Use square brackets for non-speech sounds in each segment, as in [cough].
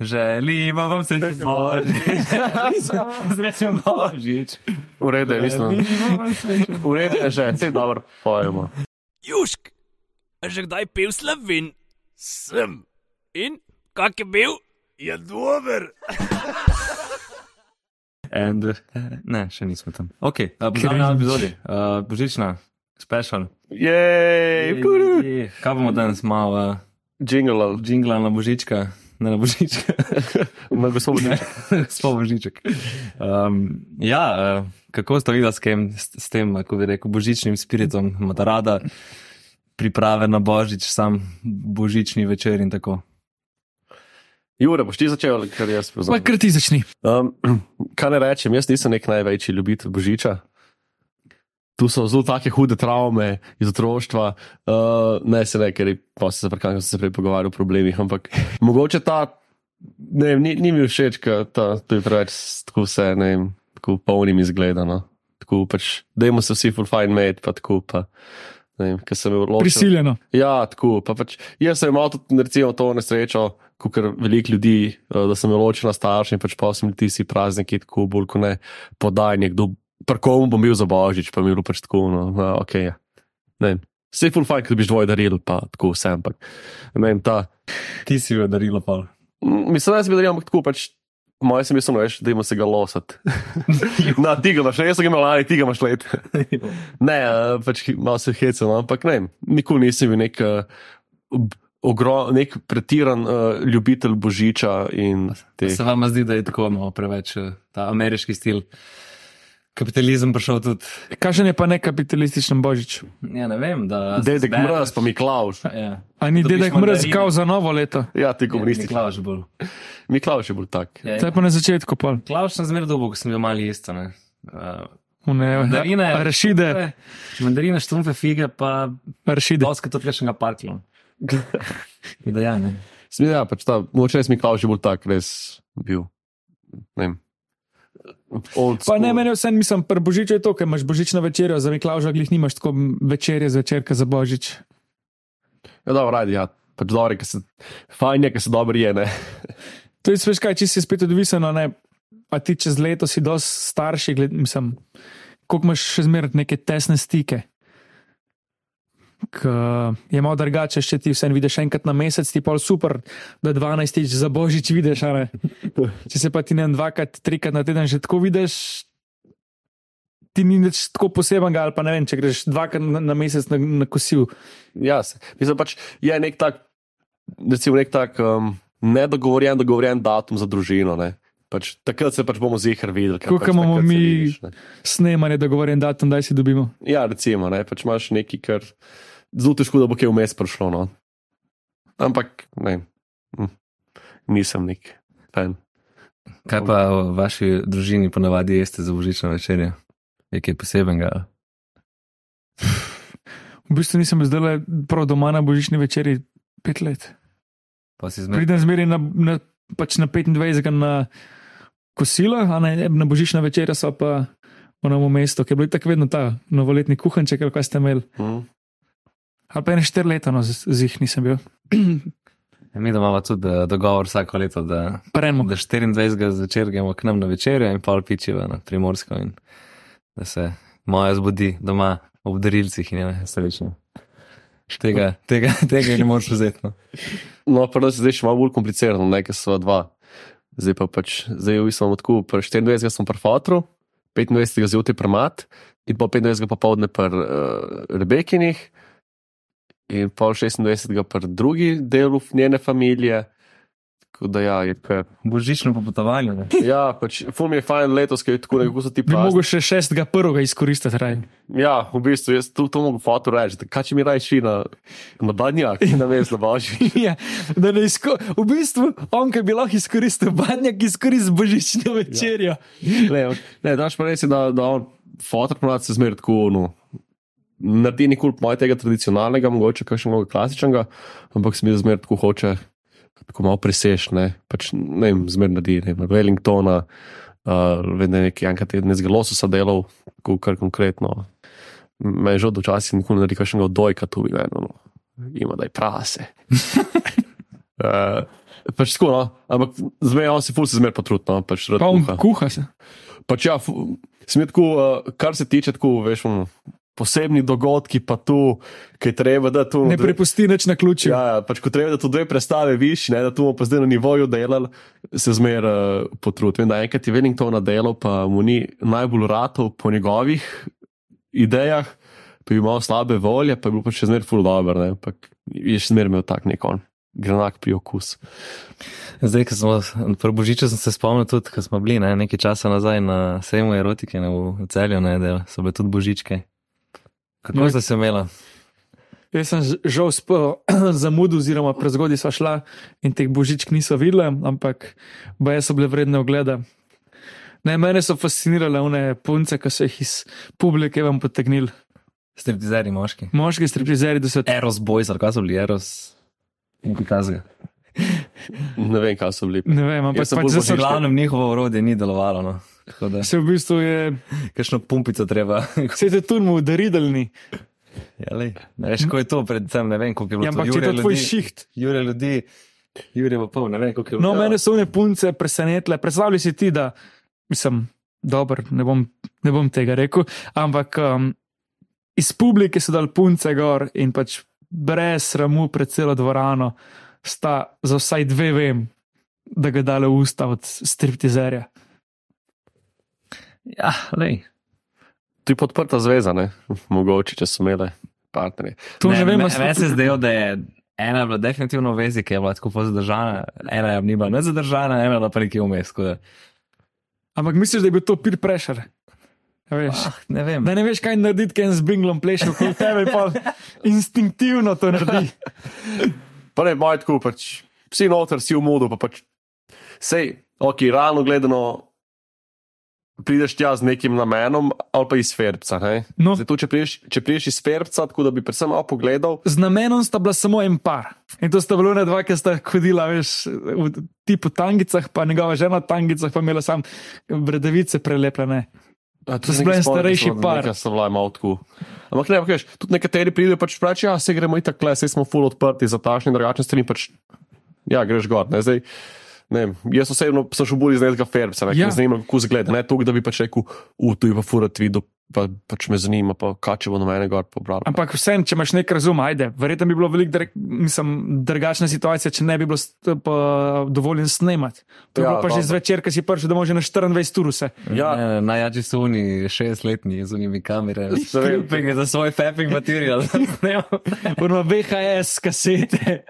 Želimo vam srečno božič. Srečno božič. V redu je, mislim. V redu je že, vse dobro pojemo. Južk, že kdaj pil slovin? Sem. In kak je bil? Je dober. And, uh, ne, še nismo tam. Ok, uh, pozdravljeni na epizodi. Uh, božična, special. Jej, puru. Kaj bomo danes malo uh, Jingle, jingla na božička? Ne na božička. [laughs] na gospod. Sploh božiček. Um, ja, uh, kako ste videli s, kem, s, tem, kako bi rekel, božičnim spiritom, imate rada priprave na božič, sam božični večer in tako. Jure, boš ti začel, ker jaz Pa poznam. kar ti začni. Um, [clears throat] kaj ne rečem, jaz nisem nek največji ljubitelj Božiča. Tu so zelo take hude travme iz otroštva, uh, ne se ne, ker je- pa se zaprkam, ko sem se prej pogovarjal o problemih, ampak mogoče ta, ne vem, ni, ni mi všeč, ker ta, to je preveč tako vse, ne vem, tako polnim izgledano. Tako pač, dajmo se vsi full fine made, pa tako pa. Vem. Prisiljeno. Ja, tako. Pa pač, jaz sem imel tudi recimo, to nesrečo, kot veliko ljudi, eh, da sem ločil na starše in pač pa sem ti si prazniki, tako bolj kot ne podaj nekdo, prkomu bom bil za božič, pa mi je bilo pač tako, no, no ok. Ja. Ne. Vse je full fajn, ko dobiš dvoje daril, pa tako vse, ampak ne vem, ta. Ti si jo darila, pa. Mislim, da sem bil daril, ampak tako pač. Moje sem mislil, veš, da ima se ga losati. [laughs] Na, ti ga imaš, jaz sem ga imel lani, ti ga imaš let. Ne, eh, pač malo se hecam, no, ampak ne, nikoli nisem bil nek, eh, ob- ogro, nek pretiran uh, ljubitelj božiča in te. Se vam zdi, da je tako malo preveč eh, ta ameriški stil? Kapitalizem prišel tudi. Kakšen je pa ne kapitalističen božič? Ja, ne vem, da. Dedek zbereš- mraz, pa Miklaus. Ja. A ni dedek mandarine. mrzkal za novo leto? Ja, ti komunistični. Klaus je bolj. Miklaus je bolj tak. Ja, To je pa na začetku pol. Klaus sem zmeraj dobil, ko sem bil mali jesta. ne. Uh, Une, mandarine, Rašide, mandarine, štrumfe, fige, pa rašide. doska tudi kakšnega parkla. [laughs] Da ja, ne. Sem, ja, pač ta, moče res Miklaus je bolj tak, res bil. Ne vem. Pa ne, meni vse, mislim, pri božiču je to, ker imaš božično večerjo, za Miklauža glih nimaš tako večerje zvečer, za božič. Ja, dobro, radi, ja. Pač dobro, ker se, fajn je, ker se dobro je, ne. To je veš kaj, če si spet odvisno, ne, a ti čez leto si dosti starši, gled, mislim, koliko imaš še zmeraj neke tesne stike. K, je malo drugače, če ti vse vidiš enkrat na mesec, ti pa super, da 12 za božič vidiš. Če se pa ti ne dvakrat, trikrat na teden že tako vidiš, ti ni nič tako posebenega, ali pa ne vem, če greš dvakrat na, na mesec na, na kosil. Ja, se- mislim pač, je nek tak, recimo, nek tak um, nedogovorjen, dogovorjen datum za družino. Ne. Pač, takrat se pač bomo zihar videli. ker Tako pač imamo mi- vidiš, ne. Snemanje, dogovorjen datum, da si dobimo. Ja, recimo, ne, pač imaš nekaj, kar zelo težko, da bo kaj vmes prišlo. No. Ampak, ne, hm, nisem nek fan. Kaj pa v vaši družini ponavadi jeste za božično večerjo? Je kaj posebenega? V bistvu nisem zdaj le prav doma na božični večerji pet let. Zmeraj. Pridem zmeraj na, na, pač na 25 na kosilo, a ne na božična večerja, so pa v novem mestu, ki je bil tako vedno ta novoletni kuhanček, kaj ste imeli. Hm. Ali pa ene štiri leta, no, z, z jih nisem bil. Mi da imamo tudi eh, dogovor vsako leto, da, Premo. da 24. zvečer gremo k nam na večerjo in pol pičiva na primorsko in da se moja zbudi doma ob darilcih in je srečno. Tega, tega, tega ne moreš vzeti. No. No, prvo se zdaj še malo bolj komplicirano, ne, ker so dva. Zdaj pa pač, zdaj v bistvu tako, 24. sem pri fotru, 25. zjutraj pri mat in pa 25. popovdne pri uh, Rebekinih in pol 26. pri drugi delu njene familije. Tako da ja, je kar. Božično popotovanje. Ne? Ja, pač fum je fajn letos, ker je tako nekako so ti Bi mogel še šestega prvega izkoristiti. Raj. Ja, v bistvu, jaz tu to mogo foto reči, da kaj če mi raj šli na, na badnjak, na mest na božji. [laughs] Ja, da ne izko... V bistvu, on, ki bi lahko izkoristil badnjak, izkoristil božično večerjo. Ne, ne daš pa res, da, da on fotoaparat se zmeraj tako, no, naredi nikoli mojem tega tradicionalnega, mogoče kakšnega klasičnega, ampak se mi zmeraj tako hoče, tako malo preseš, ne, pač ne vem, zmeraj naredi, ne vem, Wellingtona, uh, vedno nekaj enkrat tedne z lososa delal, tako kar konkretno. Me je že včasih nikoli ne naredi kakšnega odojka tu, in eno, no, ima da je prase. [laughs] Uh, Pač tako, no. Ampak zmeraj on si ful se zmeraj potrudno, pač rad Pa on kuha. kuha se. Pač ja, sem tako, uh, kar se tiče tako, veš, um, posebni dogodki, pa tu, ki je treba, da tu Ne prepusti nič na ključu. Ja, ja, pač ko treba, da tu dve predstave viš, ne, da tu bomo pa zdaj na nivoju delali, se zmer uh, potrudim. Da enkrat je Wellington delal, pa mu ni najbolj ratov po njegovih idejah, pa je malo slabe volje, pa je bil pa še zmer full dober, ne, pa je še zmer imel tak nek on. Granak pri okus. Zdaj, ko smo pri Božiču, sem se spomnil tudi, ko smo bili ne, nekaj časa nazaj na sejmu erotike ne, v celju, ne, da so bile tudi Božičke. Kako No. ste se imela? Jaz sem žal sp- [clears throat] zamudil, oziroma prezgodaj sva šla in teh božičk niso videla, ampak boje so bile vredne ogleda. Ne, mene so fascinirale one punce, ki so jih iz publike vam potegnili. Striptizeri moški. Moški striptizeri, da so Eros Boys, ali kaj so bili Eros? Nekaj tazga. Ne vem, kaj so bili. ne vem, ampak sem pač V so glavnem njihovo orodje ni delovalo. No. Se v bistvu je, kakšno pumpico treba. se je tu mu daridalni, ja, lej. ne veš, ko je to predvsem, ne vem, koliko je bilo. ja, to. ampak če je to tvoj šiht. Jure ljudi, Jure pa pol, ne vem, koliko je bilo. No, mene so one punce presenetile. Predstavljaj si ti, da mislim, dober, ne bom, ne bom tega rekel, ampak um, iz publike so dal punce gor in pač brez sramu pred celo dvorano sta za vsaj dve vem, da ga dale usta od striptizerja. Ja, lej. Tu je podprta zveza, ne? [laughs] mogoče, če so imele partnerje. To ne, ne vem, me- ali Meni se smo- je zdelo, da je ena bila definitivno v vezi, ki je bila tako pol zadržana, ena je bila ne zadržana, ena je bila pa nekje vmes. da- ampak misliš, da je bil to peer pressure? A Veš, Ah, ne vem. da ne veš, kaj narediti, kaj z binglom plešeš, kot tebe, pa instinktivno to naredi. [laughs] Pa ne, moj tako, pač, vsi noter, si v modu, pa pač, sej, ok, realno gledano, prideš tja z nekim namenom, ali pa iz ferbca. ne. No. Zdaj, tu, če, prideš, če prideš iz ferbca, tako da bi predvsem malo pogledal, z namenom sta bila samo en par. In to sta bila ona dva, ki sta hodila, veš, v tipu tangicah, pa njegova žena v tangicah, pa imela sam bredevice prelepljene. A, To so bili starejši par. Ja, so bila malo tako. Ampak ne, veš, tudi nekateri pridejo pač reči, ja, se gremo itak le, saj smo full odprti za takšne in drugačne stvari, pač, ja, greš gor. Ne, zdaj, ne, jaz osebno sem šel bolj iz nekega ferbca, ne, Ja. ja. zanima, kako zgleda, ne to, da bi pač rekel, u, tu je pa furat video, pa pač me zanima, pa kaj če bo na mene gor pobral. Ampak vsem, če imaš nek razum, ajde, verjetno bi bilo veliko mislim, drugačna situacija, če ne bi bilo dovoljen snemati. To je Ja, bilo pa že zvečer, ki si prišel domov že na 24 ur vse. Ja. Ne, ne, Najjači so oni, šestletni, z unimi kamerami. Vem. Skriping za svoj fapping material. [laughs] Urma VHS kasete,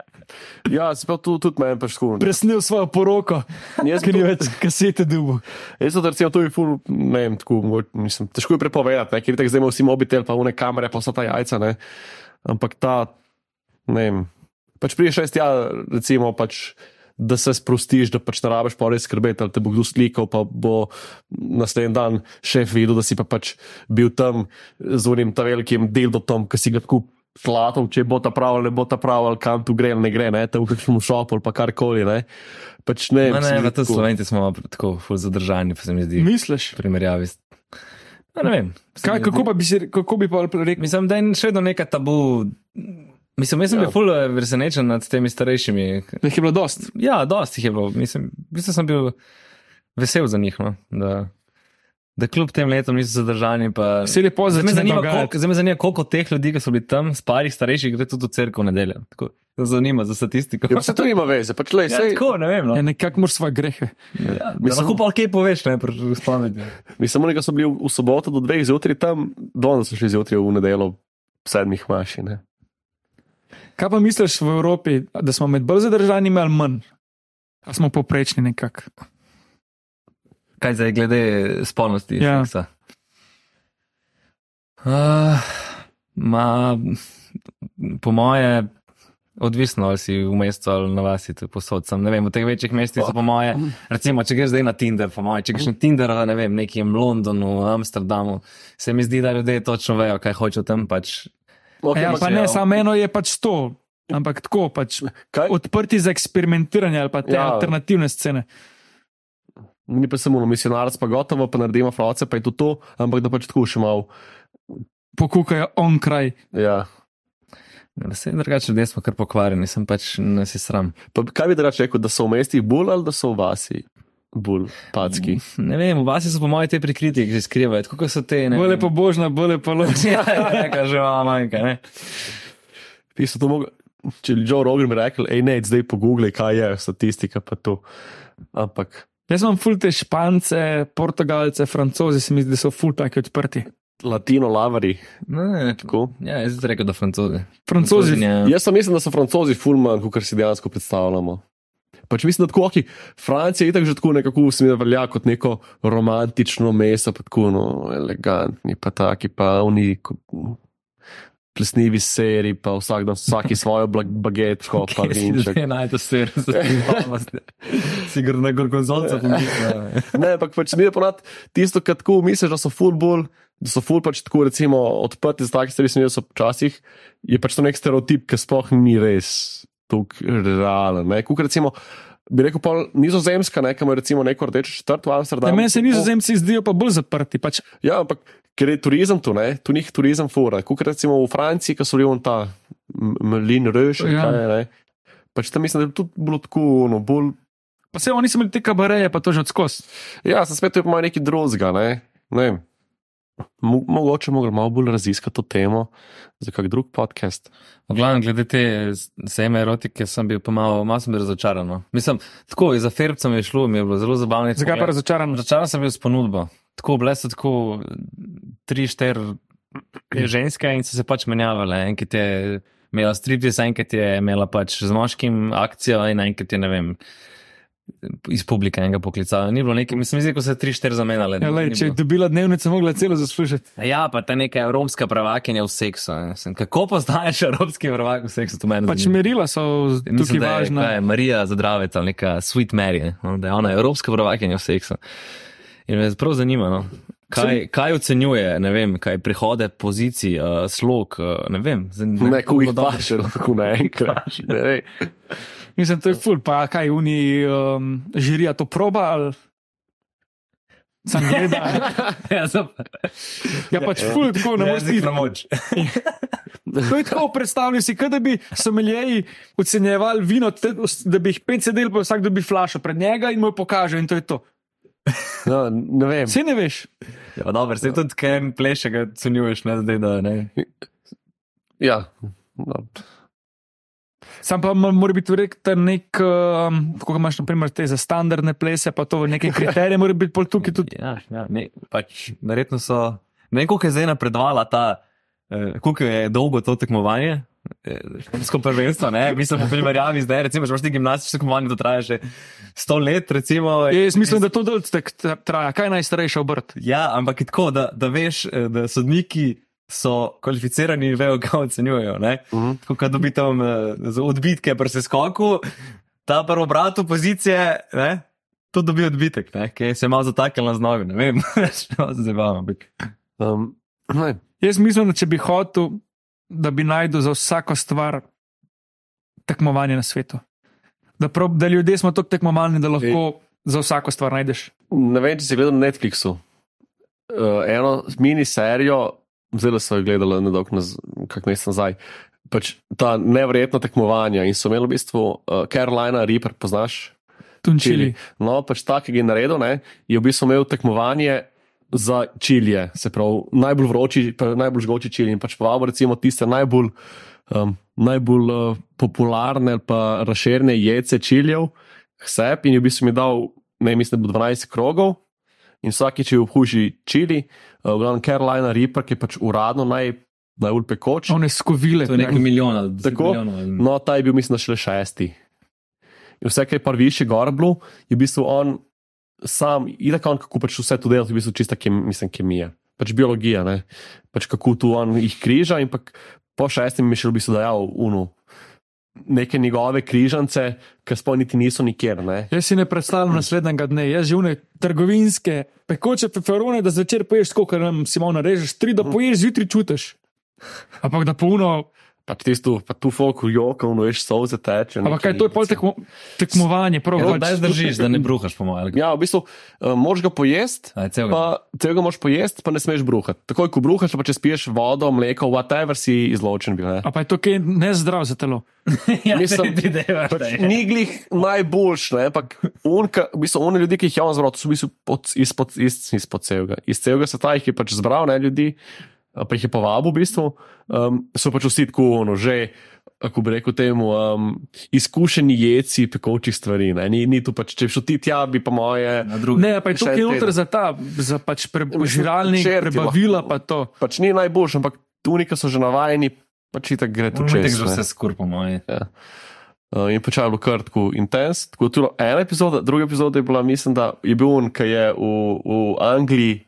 Ja, spet tu tudi meni pač tako. presnil svojo poroko, ker ni to- več kasete dubu. Jaz sem recimo tu ful, ne vem, tako, mislim, težko je prepovedati, ne, ker tako zdaj imamo vsi mobitel, pa une kamere, pa vsa ta jajca, ne. Ampak ta, ne vem, pač priješ šest ja, recimo pač. Da se sprostiš, da pač ne rabiš pa res skrbeti, ali te bo kdo slikal, pa bo naslednji dan šef videl, da si pa pač bil tam z unim ta velikim delom, ki si ga tako flatov, če bo ta prav ali ne bo ta prav, ali kam tu gre ali ne gre, ne, tam v kakšnem šopu ali pa karkoli, ne. Pač ne, Ne, mi ne, zdi tudi tako- slovenci smo tako ful zadržani, pa se mi zdi. Misliš? Primerjavi. No, ne vem. Kaj, mi kako, zdi- pa bi si, kako bi pa rekel? Mislim, da je še vedno neka tabu. Mislim, jaz sem Ja. bil ful eh, presenečen nad temi starejšimi. Jih je bilo dost. Ja, dosti jih je bilo. Mislim, v bistvu sem bil vesel za njih. No, da, da kljub tem letom niso zadržani. Pa... Vse lepo Zdaj me zanima, koliko, zdaj me zanima, koliko teh ljudi, ki so bili tam, starih, starejših, gre tudi v cerkev v nedeljo. Tako, to zanima za statistiko. Ja, se to nima veze, pač le, Ja, sej, tako, ne vem. No. Ja, nekako moraš svoje grehe. Ja, Mislim- lahko pa kaj poveš, ne, pri spomniti. Mi samo nekaj so bili v, v soboto do dveh zjutraj tam, danes so šli zjutraj v nedeljo ob sedmih maši. Ne? Kaj pa misliš v Evropi, da smo med bolj zadržanimi ali manj? A smo poprečni nekako? Kaj zdaj, glede spolnosti? Ja. seksa? Uh, ma, po moje, odvisno, ali si v mestu ali na vasi, to je posod. Sem, ne vem, v teh večjih mestih so po moje, recimo, če greš zdaj na Tinder, po moje, če greš na Tinder, ne vem, nekem Londonu, Amsterdamu, se mi zdi, da ljudje točno vejo, kaj hočejo tam pač. Okay, Ja, pa ne, samo eno je pač to. Ampak tako, pač, kaj, odprti za eksperimentiranje ali pa te ja. Ja. alternativne scene. Ni pa samo misionarc, pa gotovo, pa naredimo froce, pa je to to, ampak da pač tako še malo. Pokukajo on kraj. Ja. Vse drugače, ljudje smo kar pokvarjeni, sem pač nas je sram. Pa kaj bi drugače rekel, da so v mestih bolj ali da so v vasi bolj packi? Ne vem, v vas so po mojem te prikriti, ki se skrivajo, tako so te. ne Bolje pa božna, bolje pa ločna. [laughs] Ja, ja, kaže mama manjka, ne. Ti so to mogli, če bi Joe Rogan rekel, hej, ne, zdaj pogooglej, kaj je statistika, pa to. Ampak Jaz imam ful te špance, portugalce, francozi, se mi zdi, da so ful taki odprti. latino lavari, Ne, ne, tako. Ja, jaz bi rekel, da francozi. Francozi, Ja. Jaz sem mislim, da so francozi fulman, kot si dejansko predstavljamo. Pač mislim, da tako, ok, Francija je tako že tako nekako mi velja kot neko romantično mesto, pa tako no, elegantni, pa taki, pa oni plesnivi seri, pa vsak dan vsaki svojo blag- bagetko, pa vinček. Ne, najto ser, si gre na gorgonzolca. Ne, ampak pač mi je ponad tisto, kar tako misliš, da so futbol, da so ful pač tako recimo odprti za take stvari, sem jaz včasih, je pač to nek stereotip, ki sploh ni res tako realen. Ne, Kuk recimo, bi rekel, pol nizozemska, ne, ki ima recimo neko rdečo četrt v Amsterdamu. meni se nizozemci zdijo pa bolj zaprti. Pač, Ja, ampak ker je turizem tu, ne, tu njih turizem fura. Kuk recimo v Franciji, ki so bili on ta Mlin Röš, Ja. kaj ne. Pač tam mislim, da je tudi bilo tako, no, bolj pa se oni so imeli te kabareje, pa to že odskos. Ja, sem spet ima nekaj drugega. Ne? Ne vem. Mo mogoče mogli malo bolj raziskati to temo za kak drug podcast. V glavnem, glede te seme erotike, sem bil pa malo, malo sem bil razočaran. No. Mislim, tako, za Ferbcem je šlo, mi je bilo zelo zabavno. Zakaj pa razočaran? Razočaran sem bil s ponudbo. Tako, bile so tako tri, štiri ženske in so se pač menjavale. Enkrat je imela striptease, enkrat je imela pač z moškim akcijo in enkrat je, ne vem, iz publike enega poklicala. Ni bilo nekaj, mislim, ko se tri, štiri zamenjale. Ja, lej, če je dobila dnevnico, mogla celo zaslužiti. Ja, pa ta neka evropska prvakinja v seksu. Mislim, Kako poznaješ evropski prvak v seksu? To meni Pač zanima. merila so Mislim, tukaj da je, važna. kaj je Marija Zadravec ali neka Sweet Mary, no, da je ona evropska prvakinja v seksu. In me prav zanima, no. kaj, kaj ocenjuje, ne vem, kaj prihode, pozicij, uh, slog, uh, ne vem. Zan- Ne, ko jih paše, lahko naenkrat. Mislim, to je ful, pa kaj oni um, žirija to proba ali. Sam gleda. [laughs] Ja, sem- Ja, pač ful, tako ne moreš Jezik iti. na moč. [laughs] To je tako, predstavljaj si, kot da bi someljeji ocenjevali vino, te- da bi jih pet sedel, pa vsak dobi flašo pred njega in mu jo pokaže in to je to. No, ne vem. Vse ne veš. Ja, dobro, se tudi kaj pleše, ga ocenjuješ, ne, zdaj, da ne. Ja. No. Sam pa mo- mora biti rekel nek, um, tako kot imaš naprimer te za standardne plese, pa to v neke [laughs] kriterije, mora biti pol tukaj tudi. Ja, ja ne, pač, verjetno so. Ne vem, koliko je zdaj napredovala ta, eh, koliko je dolgo to tekmovanje. Špansko prvenstvo, ne, mislim, v primerjavi zdaj, recimo, če imaš ti gimnastično tekmovanje, to traja že sto let, recimo. Jaz mislim, da to dol tek traja. Kaj je najstarejša obrt? Ja, ampak je tako, da, da veš, eh, da sodniki so kvalificirani in vejo, kaj ocenjujejo. ne. Mhm. Tako da dobi tam eh, za odbitke pri seskoku, ta prvo brat opozicije, ne, to dobi odbitek, ne, ki se je malo zataknil na znovi, ne vem, [laughs] malo se zabavam. Um, ne. Jaz mislim, da če bi hotel, da bi najdel za vsako stvar tekmovanje na svetu. Da, prob, da ljudje smo tako tekmovalni, da lahko za vsako stvar najdeš. ne vem, če si gledal na Netflixu. Uh, eno mini serijo, zelo so jo gledali na dolg, kak mesec nazaj. Pač ta nevrjetna tekmovanja in so imeli v bistvu uh, Carolina Reaper, poznaš? Tunčili. No, pač tak, ki je naredil, ne, je v bistvu imel tekmovanje za čilje, se pravi, najbolj vroči, najbolj žgoči čilje. In pač povabil recimo tiste najbolj, um, najbolj uh, popularne ali pa razširjene jece čiljev, sep in v bistvu mi dal, ne mislim, da bo 12 krogov. In vsakič je obhuži čili, uh, v glavnem Carolina Reaper, ki je pač uradno naj, najbolj pekoč. One skovile. To je nekaj milijona, Tako? milijonov. No, ta je bil, mislim, šele šesti. In vse, kar je pa više gor bilo, je v bistvu on sam, idak on, kako pač vse to dela, je v bistvu čista kem, mislim, kemija, pač biologija, ne? pač kako tu on jih križa in pa po šestem mi je še v bistvu dajal unu. Neke njegove križance, ki sploh niti niso nikjer. Ne? Jaz si ne predstavljam naslednjega dne, jaz živne trgovinske, pekoče peperone, da zvečer poješ, koliko nam si malo narežeš, tri, da poješ, zjutraj čutiš. Ampak da polno pač tisto, pa tu folk jokal, no veš, solze teče. Ampak kaj to je pol tekmo, tekmovanje, prav? Ja, pač- Daj zdržiš, da ne bruhaš po mojem. Ja, v bistvu uh, moraš ga pojesti, pa celega moraš pojesti, pa ne smeš bruhati. Takoj, ko bruhaš, pa če spiješ vodo, mleko, whatever si izločen bil. Ne? A pa je to kaj nezdrav za telo. [laughs] ja, mislim, predvidevaš, Pač ni glih najboljš, ne, ampak unka, v bistvu, oni ljudje, ki jih je on zbral, to so v bistvu pod, izpod, iz, izpod celega. Iz celega sveta jih je pač zbral, ne ljudi, pa jih je povabil, v bistvu, um, so pač vsi tako, ono, že, kako bi rekel temu, um, izkušeni jedci pekočih stvari. Ne, ni, ni tu pač, če bi šel ti tja, bi pa moje. Ne, pa je to en noter za ta, za pač prežiralnik, čerti prebavila, pa to. Pač ni najboljš, ampak tu neki so že navajeni, pač itak gre tu Če čez. že ne. vse skur po mojem. Uh, in počal je bilo kar tako intens. Tako je bilo ena epizoda, druga epizoda je bila, mislim, da je bil on, ki je v, v Angliji,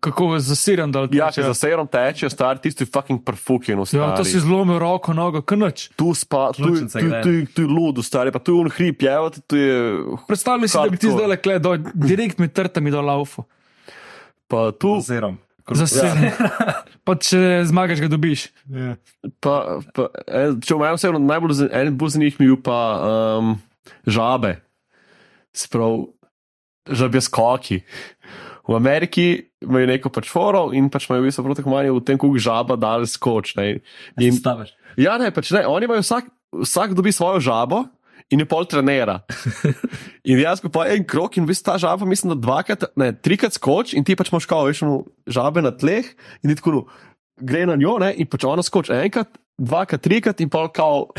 Kako zasiran dal. ja, če za serom teče, star tisti fucking perfukjen. Ja, to si zlomil roko, nogo, krnoč. Tu spa, tu, tu, tu, tu, tu je ludo, stari, pa tu je on hrib, je, tu je. Predstavljaj si, da bi ti zdaj le dol, direkt med trtami do laufu. Pa tu, Zerom. Zasiran. Pa če zmagaš, ga dobiš. pa, pa, en, če v menem se najbolj, en bolj zanimiv mi je pa um, žabe. Sprav, žabje skoki. V Ameriki imajo neko pač foro in pač imajo v bistvu proti manj v tem, kako žaba dal skoč. Ne. In, Stavaš. ja, ne, pač ne, oni imajo vsak, vsak dobi svojo žabo. In je pol trenera. [laughs] In dejansko pa en krok, in v bistvu ta žaba, mislim, da dvakrat, ne, trikrat skoč, in ti pač imaš kao, veš, žabe na tleh, in ti tako, no, gre na njo, ne, in pač ona skoči enkrat, dvakrat, trikrat, in pol kao,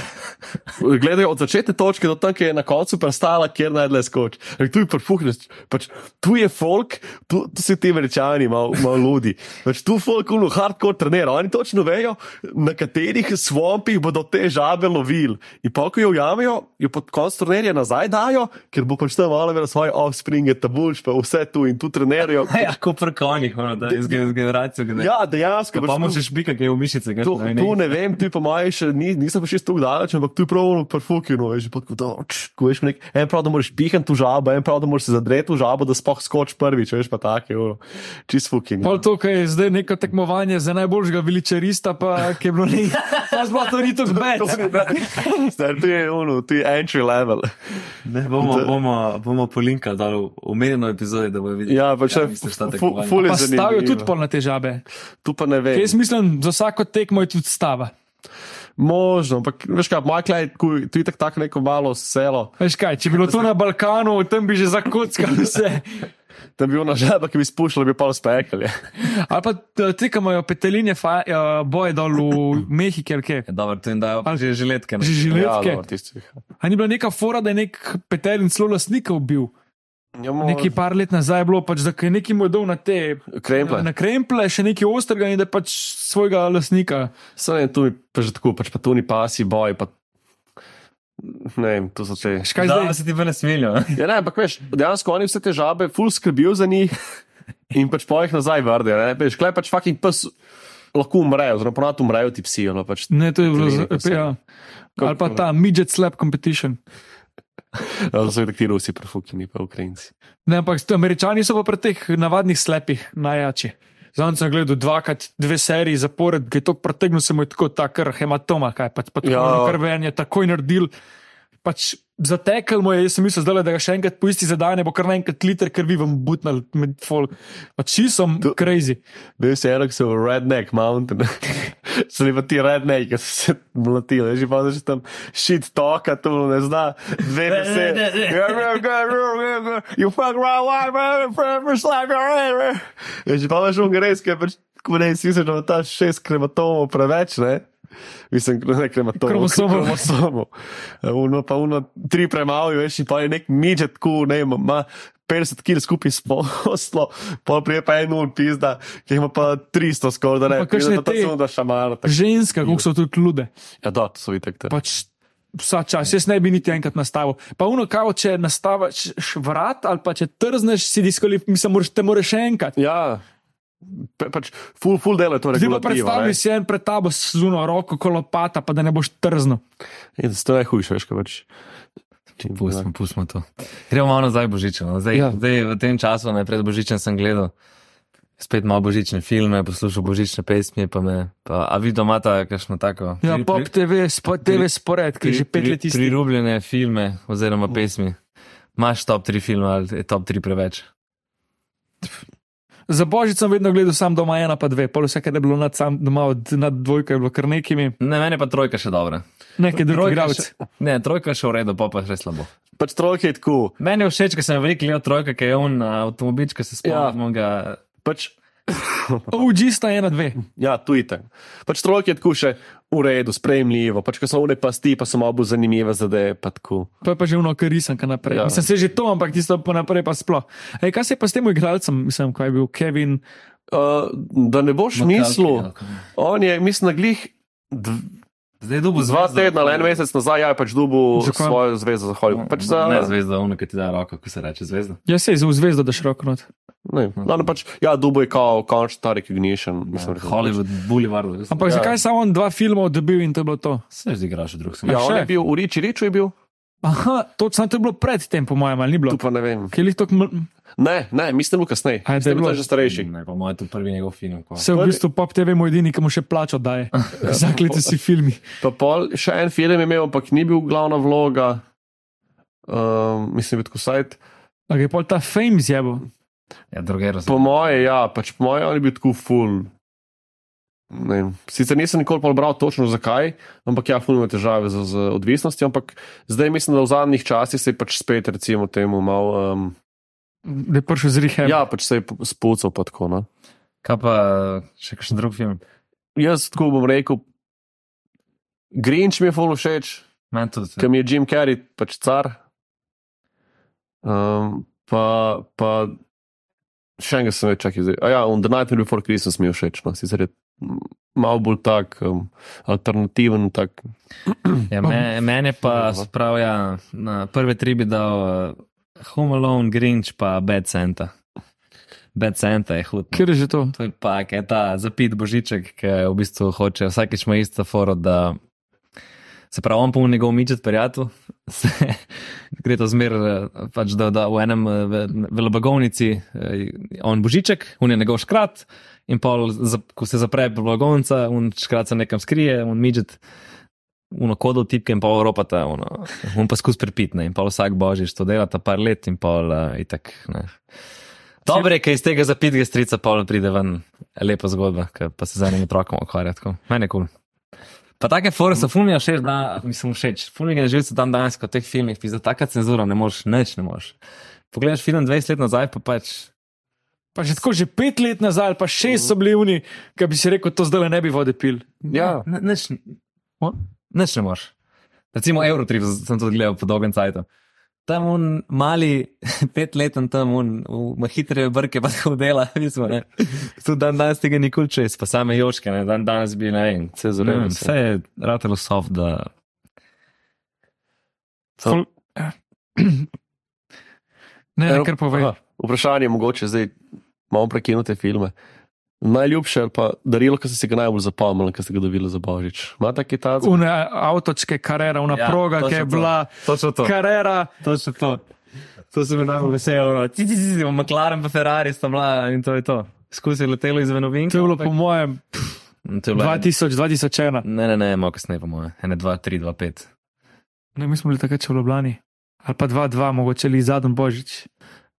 gledajo od začetne točke do tam, ki je na koncu prestala, kjer najdlje skoči. Ampak Tu je prfuhneš, pač tu je folk, tu, tu so ti američani, malo mal ludi. Pač tu folk, uno, hardcore trenera, oni točno vejo, na katerih swampih bodo te žabe lovili. In pa, ko jo ujamejo, jo pod konc trenerja nazaj dajo, ker bo pač tam malo več svoje offspringe, tabuš, pa vse tu in tu trenerajo. [laughs] Ja, kot pri konjih, ono, da iz gen- generacije. Ja, dejansko. Pa pač tu- moraš bika, ki je v mišice. Tu, ne vem, tu po mojem še ni, nisem pa še tako daleč, ampak tu je pravno perfukino, veš, pa tako, da, č, ko veš, nek, en prav, da moraš pihati tu žabo, en prav, da moraš se zadreti v žabo, da spoh skoč prvič, veš, pa take, čist fukin. Pol to, kar je zdaj neko tekmovanje za najboljšega veličarista, pa ki je bilo nekaj. [laughs] Pa smo to ni tako bed. Star, tu je ono, tu je entry level. Ne, bomo, bomo, bomo polinkali dal omenjeno epizodi, da bojo videli. Ja, pa če misliš, ta fu- tekmovanja? ful je Pa stavijo tudi pol na te žabe. Tu pa ne vem. Jaz mislim, za vsako tekmo je tudi stava. Možno, ampak veš kaj, moj klej, tu je tako tak neko malo selo, Veš kaj, če bi bilo to na Balkanu, tam bi že zakockali vse. [laughs] tam bi ona žaba, ki bi spuščala, bi pa spekali. [laughs] Ali pa eh, te, ki imajo petelinje, fa, uh, boje dol v Mehiki, ali kaj. Ja, dobro, to jim dajo Ali- že žiletke. ne. Že žiletke. Ja, dobro, tisti. A ni bila neka fora, da je nek petelin celo lasnika ubil? Ja, mo- Neki par let nazaj je bilo, pač, da je neki mu dal na te Kremple. na kremple, še neki ostrega in da je pač svojega lasnika. Tu je pa že tako, pač pa tu ni pasi boj. Pa, ne vem, to so te. Škaj Da, zdaj? se ti pa ne smilijo. [laughs] Ja, ne, ampak veš, dejansko oni vse te žabe, ful skrbijo za njih in pač po jih nazaj vrdejo. ne. Veš, klej pač fucking pes lahko umrejo, oziroma ponad umrejo ti psi. ono Pač, Ne, to je bilo. Pa Ja. Ali pa ta midget slap competition. Ja, so tako ti Rusi profukini, pa Ukrajinci. Ne, ampak ti američani so pa pri teh navadnih slepih najjači. Zdaj sem gledal dvakrat, dve seriji zapored, ki je to pretegnil, se mu je tako ta kar hematoma, kaj pa tako Ja. ja. krven je takoj naredil. Pač zatekel mu je, jaz sem mislil, zdaj, da ga še enkrat po isti zadane, bo kar naenkrat liter krvi vam butnal med folk. Pač či sem To- crazy. Bil si eno, ki so v Redneck Mountain. [laughs] so bili pa ti Redneck, ki so se mlatili, že pa že tam shit toka, tu ne zna, dve besede. You fuck around, why, man, forever slap your head. Je že pa veš ungareske, pač, ko ne si misliš, da ta šest krematomov preveč, ne? Mislim, ne krematomov, Kromosomov. kromosomov. Uno pa uno, tri premalo, veš, in pa je nek midžet, ku, ne vem, ima 50 kg skupaj s poslo, [laughs] pa prije pa en ur pizda, ki ima pa 300 skoraj, da ne, kakšne pa samo da šamara. tako. Ženska, kako so tudi lude. Ja, da, to so vitek. te. Pač vsa čas, jaz ne bi niti enkrat nastavil. Pa uno, kao, če nastaviš vrat ali pa če trzneš, si diskvalif, mislim, moraš, te moraš enkrat. Ja, pač full, full delo je to Zdaj pa predstavljaj si en pred tabo z zuno roko, kolopata, pa da ne boš trzno. In to je najhujše, veš, kaj pač. Pustimo, pustimo to. Gremo malo nazaj božičem. no. Zdaj, Ja. zdaj v tem času, ne pred božičem, sem gledal spet malo božične filme, poslušal božične pesmi, pa me, pa, a vi doma ta kakšno tako. Ja, pri- pop TV, spot TV spored, ki je že pet let isti. Priljubljene filme oziroma pesmi. Imaš top 3 filme ali je top 3 preveč? Za božič sem vedno gledal sam doma ena pa dve, pol vse, kar je bilo nad, sam, doma od, nad dvojka, je bilo kar nekimi, Ne, meni pa trojka še dobra. nekaj drugih še, ne, trojka še v redu, pa pa še slabo. Pač trojke je tako. Meni je všeč, ker sem veliko gledal trojka, ki je on avtomobilč, ki se spomnimo ja. ga. Pač, [laughs] OG sta ena, dve. ja, tu je tako. Pač trojke je tako še v redu, sprejemljivo. Pač, ko so one pasti, pa so malo bolj zanimive zadeve. Pa tako. To je pa že uno, kar risam, kar naprej. Ja. Ja. Mislim, se že to, ampak tisto pa naprej pa sploh. Ej, kaj se je pa s tem igralcem, mislim, kaj je bil Kevin? Uh, da ne boš mislil, on je, mislim, na glih. dv- Zdaj je dubu Dva tedna ali en mesec nazaj, ja, je pač dubu Zakaj? svojo zvezo za Hollywood. Pač za, Ne zvezda, ono, ki ti da roko, ko se reče zvezda. Ja, se je v zvezdo, da široko not. Ne, no, no, pač, ja, dubu je kao konč ta recognition. Mislim, Ja, Hollywood, Boulevard. Ampak Ja. ja. zakaj samo on dva filma dobil in to je bilo to? Se že igraš drug Ja, on še? je bil v Riči, Riču je bil, Aha, točno to je bilo pred tem, po mojem, ali ni bilo? tu pa ne vem. Je Ne, ne, mislim, da kasneje. A je, da je Mislim, da bilo- je že starejši. Ne, pa moj je to prvi njegov film. ko- se v bistvu Pop TV moj edini, ki mu še plačo daje. [laughs] Zaklite si filmi. Pa pol, še en film je imel, ampak ni bil glavna vloga. Um, mislim, da je tako sajt. A je pol ta fame zjebo. Ja. Po moje, ja, pač po moje, on je bil tako full. Ne, sicer nisem nikoli pol bral točno zakaj, ampak ja, ful ima težave z, z odvisnostjo, ampak zdaj mislim, da v zadnjih časih se je pač spet, recimo, temu mal. Um, Da je prišel z Rihem. ja, pač se je spucal pa tako. No. Kaj pa še kakšen drug film? Jaz tako bom rekel, Grinch mi je full všeč, ker mi je Jim Carrey pač car. Um, pa, pa še enega sem več čakal ja, on The Nightmare Before Christmas mi je všeč, no, sicer je malo bolj tak um, alternativen, tak. Ja, me, mene pa spravlja na prve tri bi dal uh, Home Alone, Grinch pa Bad Santa. Bad Santa je hud. no. Kjer je že to? To je pa je ta zapit božiček, ki v bistvu hoče vsakeč ima isto foro, da se pravi, on pa v njegov mičet prijatelj, [laughs] gre to zmer, eh, pač da, da v enem eh, ve- velobagovnici, eh, on božiček, on je njegov škrat in pol, ko se zapre blagovnica, on škrat se nekam skrije, on mičet. Uno kodov tipke in pol ropata, uno, on pa skus pripitne in pol vsak božič to dela ta par let in pol uh, itak. Ne. Dobro je, ker iz tega zapitega strica pol pride ven lepa zgodba, ker pa se z enim otrokom ukvarja. je kul. Cool. Pa take fore so fulmijo všeč, da mislim všeč. Fulmijo je živce dan danes, kot v teh filmih, pisa taka cenzura, ne moreš, nič ne moreš. Pogledaš film 20 let nazaj, pa pač. Pa že tako, že pet let nazaj, pa šest so bili oni, ki bi si rekel, to zdaj ne bi vode pil. Ja, Ne- Nič, nič ne moreš. Recimo Eurotrip sem tudi gledal po dolgem cajtu. Tam un mali, [laughs] petleten tam un, v hitre brke pa [laughs] tako dela, mislim, ne. Tu dan danes tega nikoli čez, pa same joške, ne, dan danes bi, ne vem, vse zelo. vem, vse je ratelo soft, da Ful... [clears throat] Ne, ne, kar povej. Aha, Vprašanje je mogoče zdaj malo prekinute filme. Najljubše ali pa darilo, ki ste si ga najbolj zapomnili, ki ste ga dobili za božič. Imate kaj takega? Une avtočke karera, una Ja, proga, ki je to. bila točno to. karera. Točno to. To se mi najbolj veselo. McLaren pa Ferrari sta bila in to je to. Skusi letelo izven ovinka. To je bilo po mojem To je bilo 2000, 2001. Ne, ne, ne, malo kasneje, po mojem. Ene, dva, tri, dva, pet. Ne, mi smo bili takrat še v Ljubljani. Ali pa 2-2, mogoče ali zadnji božič.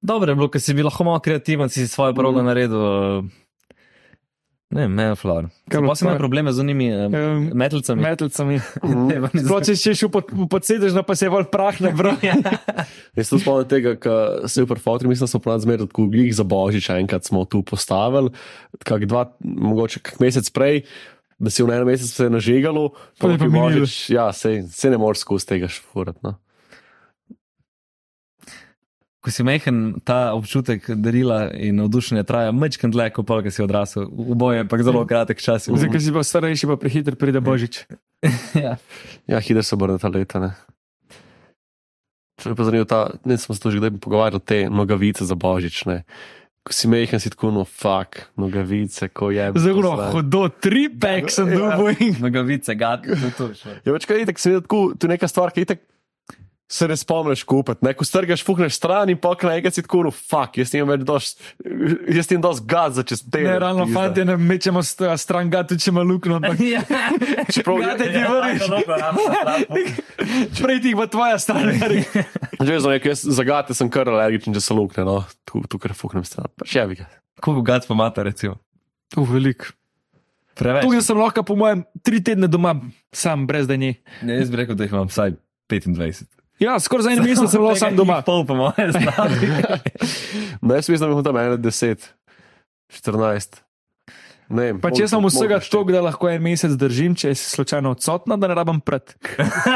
Dobro je bilo, ker si bil lahko malo kreativen, si svojo progo naredil. Ne, bilo Pa sem imel probleme z unimi uh, Um, metalcami. Metalcami. [laughs] Pa Sploh če si šel pod, pod sedežno, pa se je bolj prah ne bral. [laughs] Jaz se spomnim tega, ko se je v Fotri, mislim, smo prav zmeraj tako glih za božič, enkrat smo tu postavili, kak dva, mogoče kak mesec prej. Da si v enem mesecu se je nažigalo, Pa je pa božič, ja, se, se ne moreš skozi tega šfurat. No. Ko si mehen, ta občutek darila in navdušenja traja mečken dlje, kot pa, ki si odrasel. V boju je pa zelo kratek čas. Zdaj, ker si bil starejši, pa prehiter pride božič. [laughs] ja. Ja, hiter se obrne ta leta. Ne. Če me pa zanima, ta, ne smo se to že kdaj pogovarjali, te nogavice za božič. Ne. Ko si mehen, si tako, no, fuck, nogavice, ko je. Zelo hodo, tri pek sem Ja. dobil in Nogavice, gat, to je to. Ja, več kaj je tako, tu je neka stvar, ki je tako. Se ne spomniš kupiti. Ko strgaš, fuhneš stran in pok naenkrat si tako, no, fuck, jaz nimam več dosti, jaz nimam dosti gaz za čez te. Ne, realno, fanti, ne mečemo st- stran gati, če ima luknjo, [laughs] Ja. Čeprav Gade ti vrniš. [laughs] prej ti bo tvoja stran. [laughs] Že znam, jaz za gate sem kar alergičen, če se lukne, no, tu, tu kar fuhnem stran. Še bi ga. Koliko gat pa imate, recimo? Uh, velik. Preveč. Tukaj sem lahko, po mojem, tri tedne doma, sam, brez da ni. Ne, jaz bi rekel, da jih imam vsaj 25. Ja, skoraj za en mesec sem lahko sam doma. Pol po moje znati. [laughs] No, jaz mislim, da imam tam ene 10, 14. Ne, Pa če sem vsega mogoče tok, da lahko en mesec držim, če si slučajno odsotna, da ne rabim pred.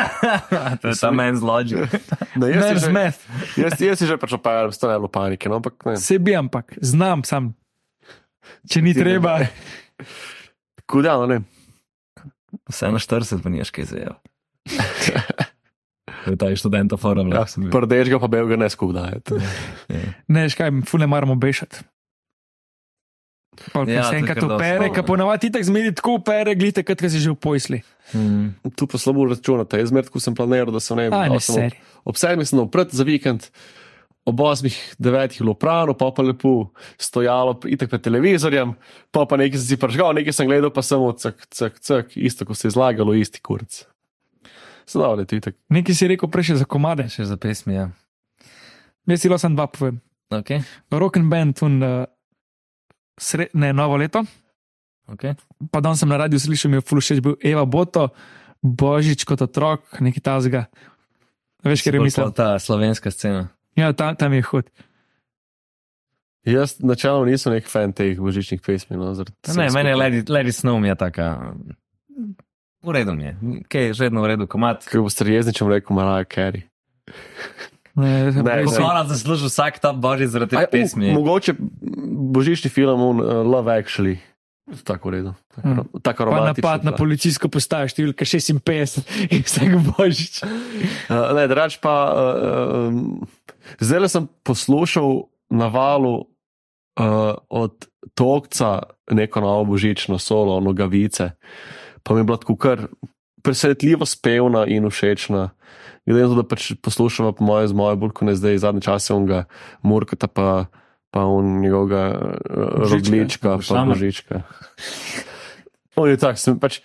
[laughs] to je ta meni zložil. [laughs] Ne, zmed. jaz, jaz si že pač opajam, sta ne bilo panike, no, ampak ne. Se bi, ampak znam sam. Če ni Ti ne treba. Kuda, no, ne. Vse na 40 pa niš kaj zajel. Je ta študenta forum. Ja, bil. Prdečega pa belga ne skuda. Ne, škaj, fule maramo bešati. Pa Ja, ja, to se enkrat opere, ki ponavadi tako zmeri tako opere, glite, kot si že v pojsli. Mm. Tu pa slabo računate. Jaz zmer, ko sem planiral, da sem ne ne, da sem ob- sedmih sem oprt za vikend. Ob osmih, devetih bilo prano, pa pa lepo stojalo, itek pred televizorjem, pa pa nekaj sem si pržgal, nekaj sem gledal, pa samo cak, cak, cak, isto, ko se je zlagalo, isti kurc. Je itek. Nekaj si rekel prej še za komade. Še za pesmi, ja. Jaz si lahko dva povem. Okay. Rock and Band, un, uh, sre, ne, novo leto. Okay. Pa dan sem na radiju slišal, mi je fulušeč bil Eva Boto, Božič kot otrok, nekaj tazga. Veš, ker je mislil. Ta slovenska scena. Ja, tam, tam je hud. Jaz načeloma nisem nek fan teh božičnih pesmi. No, Ne, meni je. Lady, Lady Snow mi je taka. V redu je, kaj je že vedno v redu, komat. Kako boste jezni, če bom rekel Mariah Carey. Ne, Ne, ne. Hvala zasluži vsak ta božič zaradi te pesmi. u, Mogoče božični film, un, uh, Love Actually. Tako v redu. Tako, Mm. pa romantično. napad na policijsko postajo, številka 56 [laughs] in vsak božič. Uh, ne, drugač pa. Uh, um, zdaj sem poslušal na valu uh, od Tokca neko novo božično solo, nogavice. Pa mi je bila tako kar presenetljivo spevna in všečna. Glede na to, da pač poslušamo, po mojem, z mojo bolj kot ne zdaj, zadnje čase onega Murkata, pa, pa on njegovega Božička. roglička, pa Šamar. božička. On je tak, sem pač.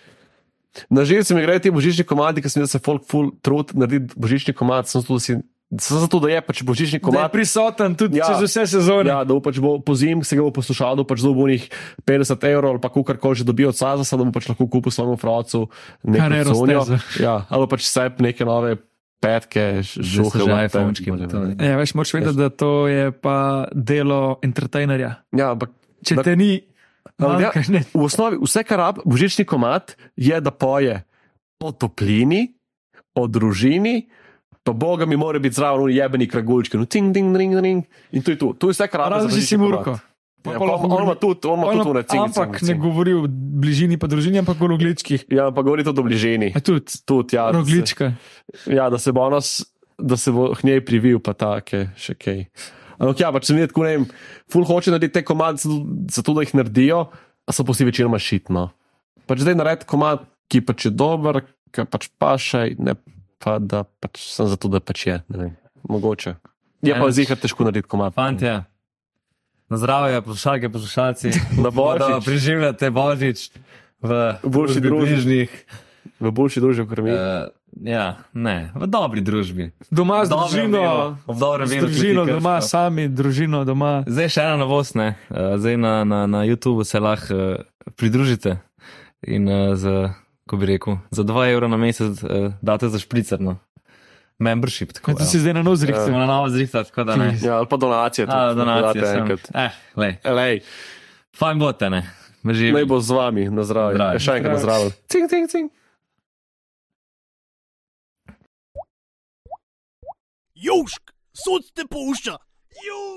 Na živce mi grejo ti božični komadi, ki sem jim se folk full trud narediti božični komad, sem zato, da, si, sem zato, da je pač božični Da je komad. prisoten tudi Ja. ja. čez vse sezone. Ja. Ja, da pač bo po zim se ga bo poslušal, da bo pač dobil njih 50 evrov ali pa kar koli že dobijo od Sazasa, da bo pač lahko kupil svojemu fracu cunjo. stezo. Ja, ali pač sep neke nove petke, žuhe, iPhonečki. Ja, veš, moraš vedeti, da to je pa delo entertainerja. Ja, ampak Če Da- te ni, Ali ja? ne. v osnovi vse, kar rab božični komat, je, da poje o toplini, o družini. Pa Boga mi mora biti zraven, jebeni kragulčki, no, ting, ding, ring, ring. In to je to. To je vse, kar rab. Razen si Murko. Ja, on ima tudi, on ima tudi tune, cing, Ampak cing, ne govori o bližini, pa družini, ampak o rogličkih. Ja, pa govori tudi o bližini. Tudi, Tudi, ja, da se- roglička. Ja, da se bo nas, da se bo k njej privil, pa take, še kaj. Ampak ja, pač se mi je tako, ne vem, ful hoče narediti te komade, zato, da jih naredijo, a so pa vsi večinoma šitno. Pač zdaj narediti komad, ki pač je dober, ki pač pa še, ne pa da pač sem zato, da pač je, ne vem, mogoče. Je pa Ja. zihar težko narediti komad. Fantje, na zdravje, poslušalke, poslušalci. Na Da božič, preživljate božič v boljši družbi bližnjih. v boljši družbi, kot mi. Uh, ja, ne, v dobri družbi. Doma z V družino, v dobrem z viru, družino doma, sami, družino doma. Zdaj še ena novost, ne. Uh, zdaj na, na, na YouTubu se lahko uh, pridružite in uh, za, ko bi rekel, za 2 evra na mesec uh, date za špricerno. Membership, tako Kaj ti si zdaj na nozrih? Smo na novo zrihta, tako da ne. Ja, ali pa donacije. A, tudi, donacije sem. enkrat. Eh, lej, Lej, fajn bote, ne. Živi. naj bo z vami na zdravje. Zdravje. Ja, Še enkrat na zdravje. Cing, cing, cing. Južk, sod te pušča. Južk.